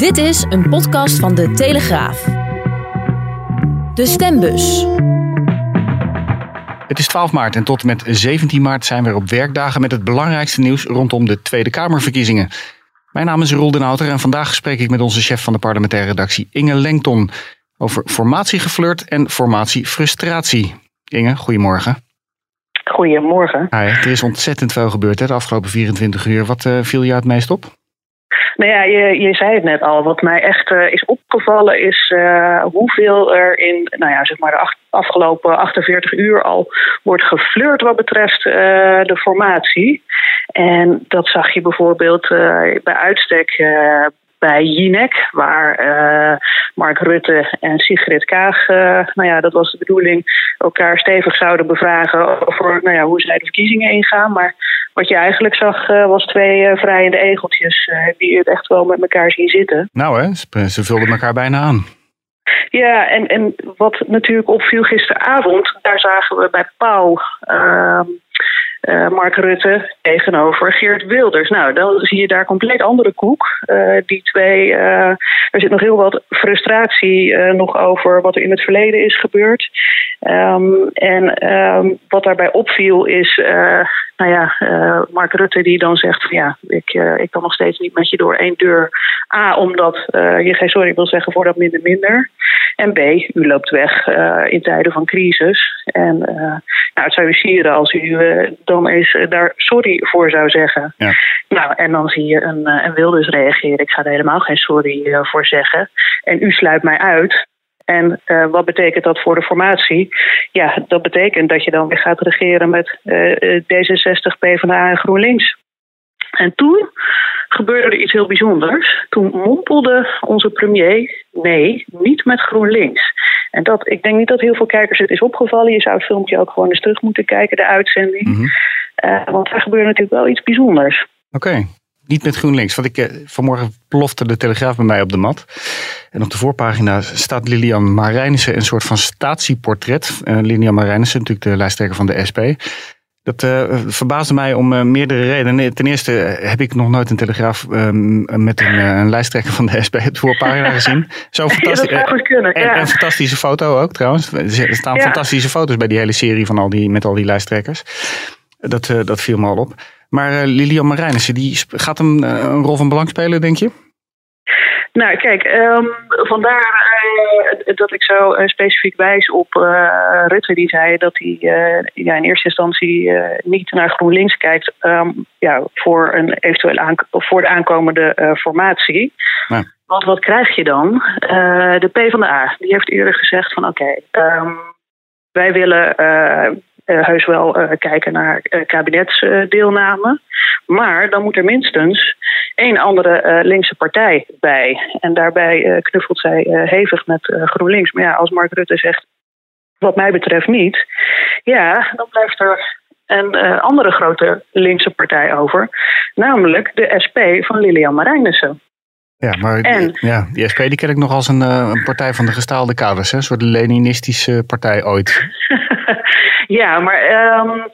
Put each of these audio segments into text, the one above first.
Dit is een podcast van de Telegraaf. De stembus. Het is 12 maart en tot en met 17 maart zijn we op werkdagen met het belangrijkste nieuws rondom de Tweede Kamerverkiezingen. Mijn naam is Roel den Houter en vandaag spreek ik met onze chef van de parlementaire redactie Inge Lengton over formatiegeflirt en formatiefrustratie. Inge, goedemorgen. Goedemorgen. Hi, er is ontzettend veel gebeurd hè, de afgelopen 24 uur. Wat uh, viel je het meest op? Nou ja, je, je zei het net al. Wat mij echt uh, is opgevallen is uh, hoeveel er in nou ja, zeg maar de afgelopen 48 uur al wordt geflirt wat betreft uh, de formatie. En dat zag je bijvoorbeeld bij uitstek bij Jinek, waar uh, Mark Rutte en Sigrid Kaag, uh, nou ja, dat was de bedoeling, elkaar stevig zouden bevragen over nou ja, hoe zij de verkiezingen ingaan. Maar wat je eigenlijk zag uh, was twee vrijende egeltjes die het echt wel met elkaar zien zitten. Nou hè, ze vulden elkaar bijna aan. Ja, en, en wat natuurlijk opviel gisteravond, daar zagen we bij Pauw uh, Mark Rutte tegenover Geert Wilders. Nou, dan zie je daar compleet andere koek. Uh, die twee, uh, er zit nog heel wat frustratie nog over wat er in het verleden is gebeurd. Um, en um, wat daarbij opviel is, nou ja, Mark Rutte die dan zegt van ja, ik, ik kan nog steeds niet met je door één deur. A, omdat je geen sorry wil zeggen voor dat minder minder. En B, u loopt weg in tijden van crisis. En nou, het zou u sieren als u dan eens daar sorry voor zou zeggen. Ja. Nou, en dan zie je een, een Wilders reageren. Ik ga er helemaal geen sorry voor zeggen. En u sluit mij uit. En uh, wat betekent dat voor de formatie? Ja, dat betekent dat je dan weer gaat regeren met uh, D66, PvdA en GroenLinks. En toen gebeurde er iets heel bijzonders. Toen mompelde onze premier: nee, niet met GroenLinks. En dat, ik denk niet dat heel veel kijkers het is opgevallen. Je zou het filmpje ook gewoon eens terug moeten kijken, de uitzending. Mm -hmm. uh, want daar gebeurde natuurlijk wel iets bijzonders. Oké. Okay. Niet met GroenLinks. Want ik, uh, vanmorgen plofte de Telegraaf bij mij op de mat. En op de voorpagina staat Lilian Marijnissen een soort van statieportret. Uh, Lilian Marijnissen, natuurlijk de lijsttrekker van de SP. Dat uh, verbaasde mij om uh, meerdere redenen. Ten eerste heb ik nog nooit een telegraaf uh, met een, een, lijsttrekker van de SP op de voorpagina gezien. Zo fantastisch. Ja, kunnen, en, een fantastische foto ook trouwens. Er staan ja. fantastische foto's bij die hele serie van al die, met al die lijsttrekkers. Dat, dat viel me al op. Maar Lilian Marijnissen, die gaat een, een rol van belang spelen, denk je? Nou, kijk, um, vandaar uh, dat ik zo uh, specifiek wijs op uh, Rutte, die zei dat hij ja, in eerste instantie niet naar GroenLinks kijkt um, ja, voor, een eventueel voor de aankomende formatie. Ja. Want wat krijg je dan? de PvdA die heeft eerder gezegd van oké, okay, um, wij willen heus wel uh, kijken naar uh, kabinetsdeelname. maar dan moet er minstens één andere linkse partij bij. En daarbij knuffelt zij hevig met GroenLinks. Maar ja, als Mark Rutte zegt, wat mij betreft niet, ja, dan blijft er een andere grote linkse partij over. Namelijk de SP van Lilian Marijnissen. Ja, maar en, ja, die SP die ken ik nog als een, een partij van de gestaalde kaders. Hè? Een soort Leninistische partij ooit. Ja, maar um,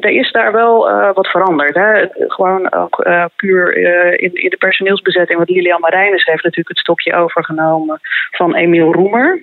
er is daar wel uh, wat veranderd. Hè. Gewoon ook uh, puur uh, in, in, de personeelsbezetting. Want Lilian Marijnis heeft natuurlijk het stokje overgenomen van Emiel Roemer.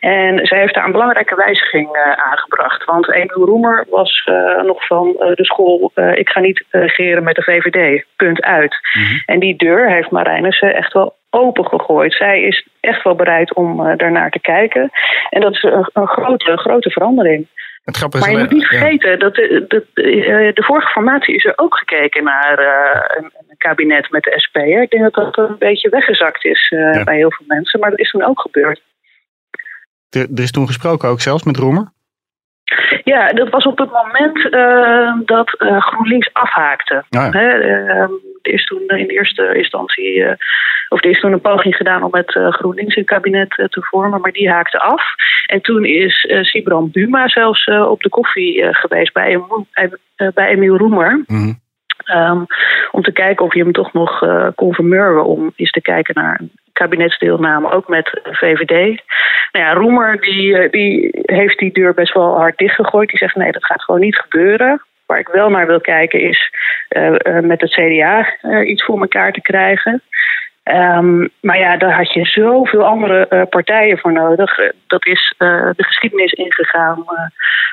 En zij heeft daar een belangrijke wijziging aangebracht. Want Emiel Roemer was nog van de school... ik ga niet regeren met de VVD, punt uit. Mm -hmm. En die deur heeft Marijnissen echt wel opengegooid. Zij is echt wel bereid om uh, daarnaar te kijken. En dat is een, een grote, grote verandering. Het maar je moet niet vergeten ja. dat de, de, de, de, vorige formatie is er ook gekeken naar uh, een, een, kabinet met de SP. Hè. Ik denk dat dat een beetje weggezakt is uh, ja. bij heel veel mensen, maar dat is toen ook gebeurd. Er, er is toen gesproken ook zelfs met Roemer? Ja, dat was op het moment uh, dat uh, GroenLinks afhaakte. Ja. He, uh, er is toen in de eerste instantie, of er is toen een poging gedaan om met GroenLinks een kabinet te vormen, maar die haakte af. En toen is Sibran Buma zelfs op de koffie geweest bij, bij Emiel Roemer. Mm -hmm. Um, om te kijken of je hem toch nog kon vermurwen om eens te kijken naar een kabinetsdeelname, ook met VVD. Nou ja, Roemer die, die heeft die deur best wel hard dichtgegooid. Die zegt nee, dat gaat gewoon niet gebeuren. Waar ik wel naar wil kijken is uh, uh, met het CDA iets voor elkaar te krijgen. Ehm, maar ja, daar had je zoveel andere uh, partijen voor nodig. Dat is de geschiedenis ingegaan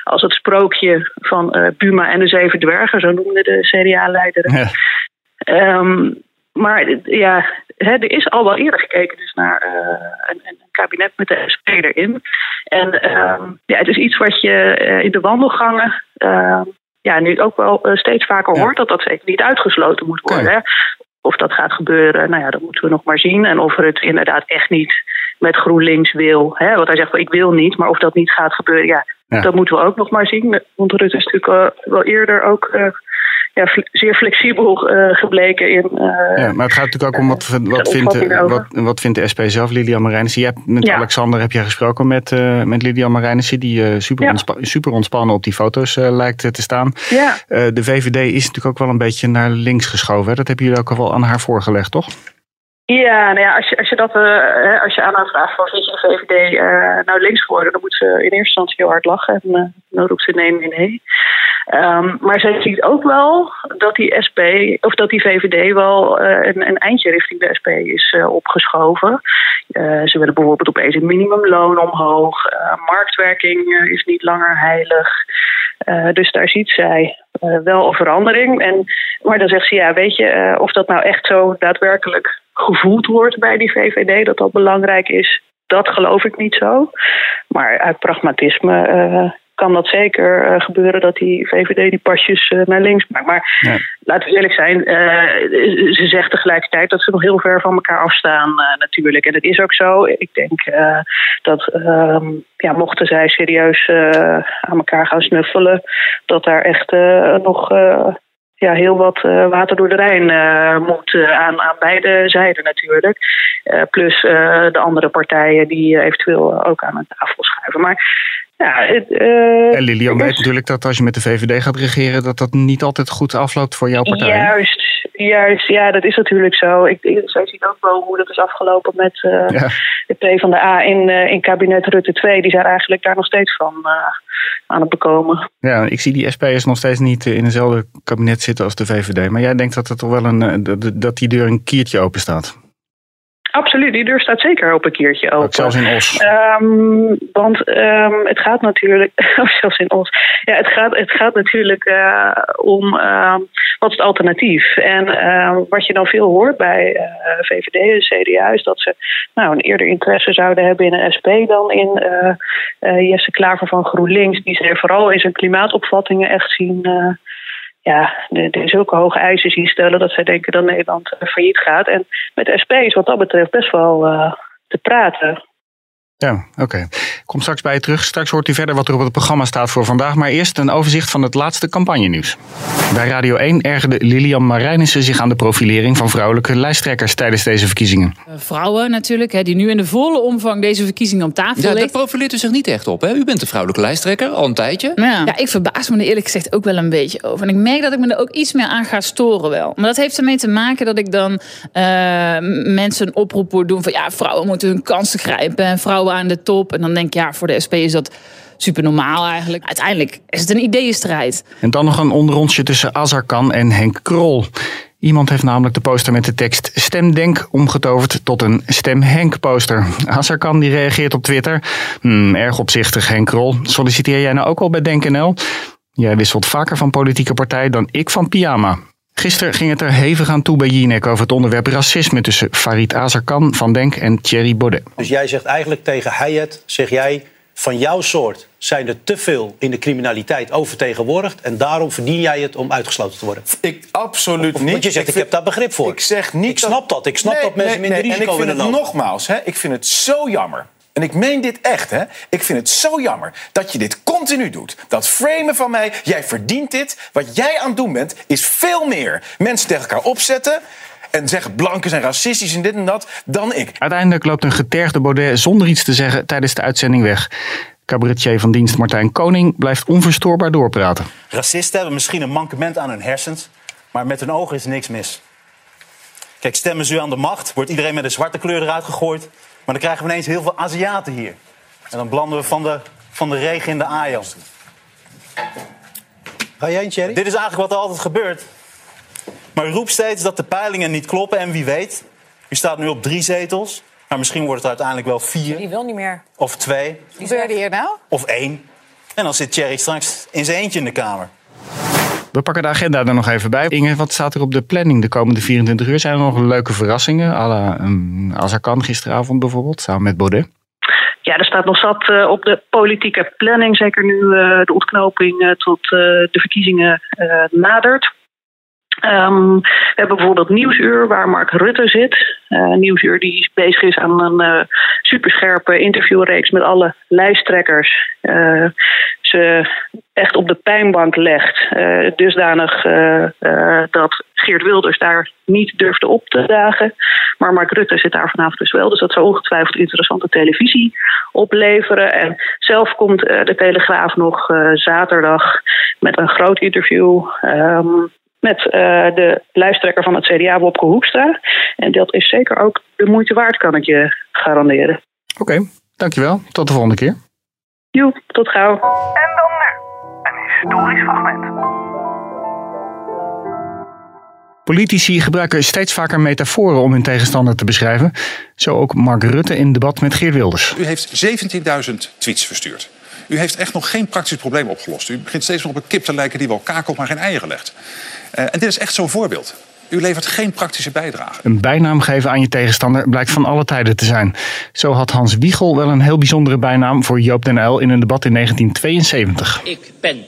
als het sprookje van Buma en de Zeven Dwergen, zo noemde de CDA-leider. Ja. Um, maar ja, hè, er is al wel eerder gekeken dus naar een, een, kabinet met de SP erin. En um, ja, het is iets wat je in de wandelgangen ja, nu ook wel steeds vaker hoort, dat dat zeker niet uitgesloten moet worden. Hè. Of dat gaat gebeuren, nou ja, dat moeten we nog maar zien. En of er het inderdaad echt niet met GroenLinks wil. Hè? Want hij zegt wel, ik wil niet, maar of dat niet gaat gebeuren, ja, dat moeten we ook nog maar zien. Want Rutte is natuurlijk wel eerder ook uh, ja, zeer flexibel uh, gebleken in. Uh, ja, maar het gaat natuurlijk ook om wat, wat, vindt, wat, wat vindt de SP zelf, Lilian Marijnissen? Je hebt met ja. Alexander heb je gesproken met, met Lilian Marijnissen, die super, ja. ontspa super ontspannen op die foto's lijkt te staan. Ja. de VVD is natuurlijk ook wel een beetje naar links geschoven. Hè? Dat hebben jullie ook al wel aan haar voorgelegd, toch? Ja, nou ja, als je, als je, dat, uh, als je aan haar vraagt van vind je de VVD uh, nou links geworden, dan moet ze in eerste instantie heel hard lachen en uh, roept ze nee, nee, nee. Um, maar zij ziet ook wel dat die SP, of dat die VVD wel een, een, eindje richting de SP is opgeschoven. ze willen bijvoorbeeld opeens een minimumloon omhoog. marktwerking is niet langer heilig. dus daar ziet zij wel een verandering. En, maar dan zegt ze, ja, weet je, of dat nou echt zo daadwerkelijk gevoeld wordt bij die VVD, dat dat belangrijk is, dat geloof ik niet zo. Maar uit pragmatisme kan dat zeker uh, gebeuren dat die VVD die pasjes uh, naar links maakt. Maar ja. laten we eerlijk zijn, ze zegt tegelijkertijd dat ze nog heel ver van elkaar afstaan natuurlijk. En dat is ook zo. Ik denk dat ehm, ja, mochten zij serieus aan elkaar gaan snuffelen, dat daar echt nog ja, heel wat uh, water door de Rijn uh, moet uh, aan, aan beide zijden natuurlijk. plus de andere partijen die eventueel ook aan een tafel schuiven. Maar ja, het, en Lilian weet natuurlijk dat als je met de VVD gaat regeren, dat dat niet altijd goed afloopt voor jouw partij. Juist, juist. Ja, dat is natuurlijk zo. Ik, ik zo zie ook wel hoe dat is afgelopen met ja. de P van de A in, in kabinet Rutte 2. Die zijn eigenlijk daar nog steeds van aan het bekomen. Ja, ik zie die SP'ers nog steeds niet in hetzelfde kabinet zitten als de VVD. Maar jij denkt dat, het toch wel een, dat die deur een kiertje open staat? Absoluut, die deur staat zeker op een keertje open. Ook zelfs in Os. Um, want um, het gaat natuurlijk, oh, zelfs in Os. Ja, het gaat, het gaat natuurlijk uh, om uh, wat is het alternatief. En uh, wat je dan veel hoort bij uh, VVD en CDA is dat ze nou, een eerder interesse zouden hebben in een SP dan in Jesse Klaver van GroenLinks. Die ze vooral in zijn klimaatopvattingen echt zien ja, de, zulke hoge eisen zien stellen dat zij denken dat Nederland uh, failliet gaat. En met SP is wat dat betreft best wel uh, te praten. Ja, oké. Kom straks bij je terug. Straks hoort u verder wat er op het programma staat voor vandaag. Maar eerst een overzicht van het laatste campagnenieuws. Bij Radio 1 ergerde Lilian Marijnissen zich aan de profilering van vrouwelijke lijsttrekkers tijdens deze verkiezingen. Eh, vrouwen natuurlijk, hè, die nu in de volle omvang deze verkiezingen op tafel Ja, daar profileert u zich niet echt op. Hè? U bent de vrouwelijke lijsttrekker, al een tijdje. Ja. ja, ik verbaas me er eerlijk gezegd ook wel een beetje over. En ik merk dat ik me er ook iets meer aan ga storen wel. Maar dat heeft ermee te maken dat ik dan uh, mensen een oproep hoor doen van... ja, vrouwen moeten hun kansen grijpen en vrouwen aan de top. En dan denk ja, voor de SP is dat super normaal eigenlijk. Uiteindelijk is het een ideeënstrijd. En dan nog een onderrondje tussen Azarkan en Henk Krol. Iemand heeft namelijk de poster met de tekst Stem Denk omgetoverd tot een Stem Henk poster. Azarkan die reageert op Twitter. Hmm, erg opzichtig Henk Krol. Solliciteer jij nou ook al bij DenkNL? Jij wisselt vaker van politieke partij dan ik van pyjama. Gisteren ging het er hevig aan toe bij Jinek over het onderwerp racisme tussen Farid Azarkan van Denk en Thierry Baudet. Dus jij zegt eigenlijk tegen Hayat, zeg jij, van jouw soort zijn er te veel in de criminaliteit overtegenwoordigd. En daarom verdien jij het om uitgesloten te worden. Ik absoluut niet. Want je zegt, ik, heb daar begrip voor. Ik zeg niet. Ik snap dat. Ik snap nee, dat mensen nee, minder nee, risico willen lopen. Nogmaals, hè, ik vind het zo jammer en ik meen dit echt, hè. Ik vind het zo jammer dat je dit continu doet. Dat framen van mij, jij verdient dit. Wat jij aan het doen bent, is veel meer mensen tegen elkaar opzetten en zeggen blanken zijn racistisch en dit en dat, dan ik. Uiteindelijk loopt een getergde Baudet zonder iets te zeggen tijdens de uitzending weg. Cabaretier van dienst Martijn Koning blijft onverstoorbaar doorpraten. Racisten hebben misschien een mankement aan hun hersens, maar met hun ogen is niks mis. Kijk, stemmen ze u aan de macht, wordt iedereen met een zwarte kleur eruit gegooid. Maar dan krijgen we ineens heel veel Aziaten hier. En dan belanden we van de, van de regen in de Ajan. Ga jij een Thierry? Dit is eigenlijk wat er altijd gebeurt. Maar u roept steeds dat de peilingen niet kloppen en wie weet. U staat nu op drie zetels, maar misschien wordt het uiteindelijk wel vier Die wil niet meer. of twee Wat gebeurde hier nou? of één. En dan zit Thierry straks in zijn eentje in de Kamer. We pakken de agenda er nog even bij. Inge, wat staat er op de planning de komende 24 uur? Zijn er nog leuke verrassingen? la um, Azarkan gisteravond bijvoorbeeld, samen met Baudet? Ja, er staat nog zat uh, op de politieke planning. Zeker nu uh, de ontknoping uh, tot de verkiezingen nadert. Um, we hebben bijvoorbeeld Nieuwsuur, waar Mark Rutte zit. Uh, Nieuwsuur die bezig is aan een uh, superscherpe interviewreeks met alle lijsttrekkers. Uh, ze echt op de pijnbank legt. dusdanig dat Geert Wilders daar niet durfde op te dagen. Maar Mark Rutte zit daar vanavond dus wel. Dus dat zou ongetwijfeld interessante televisie opleveren. En zelf komt de Telegraaf nog zaterdag met een groot interview. Um, met uh, de lijsttrekker van het CDA, Wopke Hoekstra. En dat is zeker ook de moeite waard, kan ik je garanderen. Oké, okay, dankjewel. Tot de volgende keer. Joep, tot gauw. En dan nu, een historisch fragment. Politici gebruiken steeds vaker metaforen om hun tegenstander te beschrijven. Zo ook Mark Rutte in debat met Geert Wilders. U heeft 17.000 tweets verstuurd. U heeft echt nog geen praktisch probleem opgelost. U begint steeds nog op een kip te lijken die wel kakelt, maar geen eieren legt. Uh, en dit is echt zo'n voorbeeld. U levert geen praktische bijdrage. Een bijnaam geven aan je tegenstander blijkt van alle tijden te zijn. Zo had Hans Wiegel wel een heel bijzondere bijnaam voor Joop den Uyl in een debat in 1972. Ik ben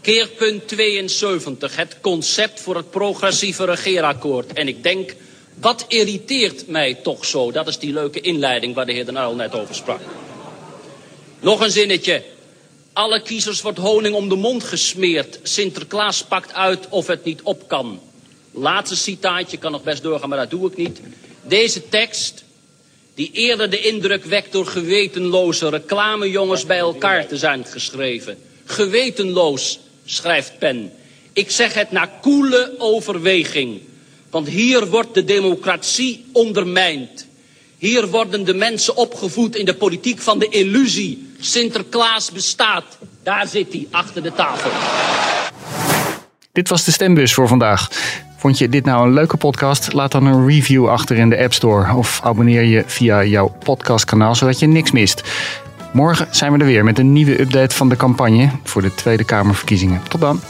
keerpunt 72, het concept voor het progressieve regeerakkoord. En ik denk, wat irriteert mij toch zo? Dat is die leuke inleiding waar de heer den Uyl net over sprak. Nog een zinnetje. Alle kiezers wordt honing om de mond gesmeerd. Sinterklaas pakt uit of het niet op kan. Laatste citaatje, kan nog best doorgaan, maar dat doe ik niet. Deze tekst, die eerder de indruk wekt door gewetenloze reclamejongens bij elkaar te zijn geschreven. Gewetenloos, schrijft Pen. Ik zeg het na koele overweging. Want hier wordt de democratie ondermijnd. Hier worden de mensen opgevoed in de politiek van de illusie. Sinterklaas bestaat. Daar zit hij, achter de tafel. Dit was de stembus voor vandaag. Vond je dit nou een leuke podcast? Laat dan een review achter in de App Store. Of abonneer je via jouw podcastkanaal, zodat je niks mist. Morgen zijn we er weer met een nieuwe update van de campagne voor de Tweede Kamerverkiezingen. Tot dan.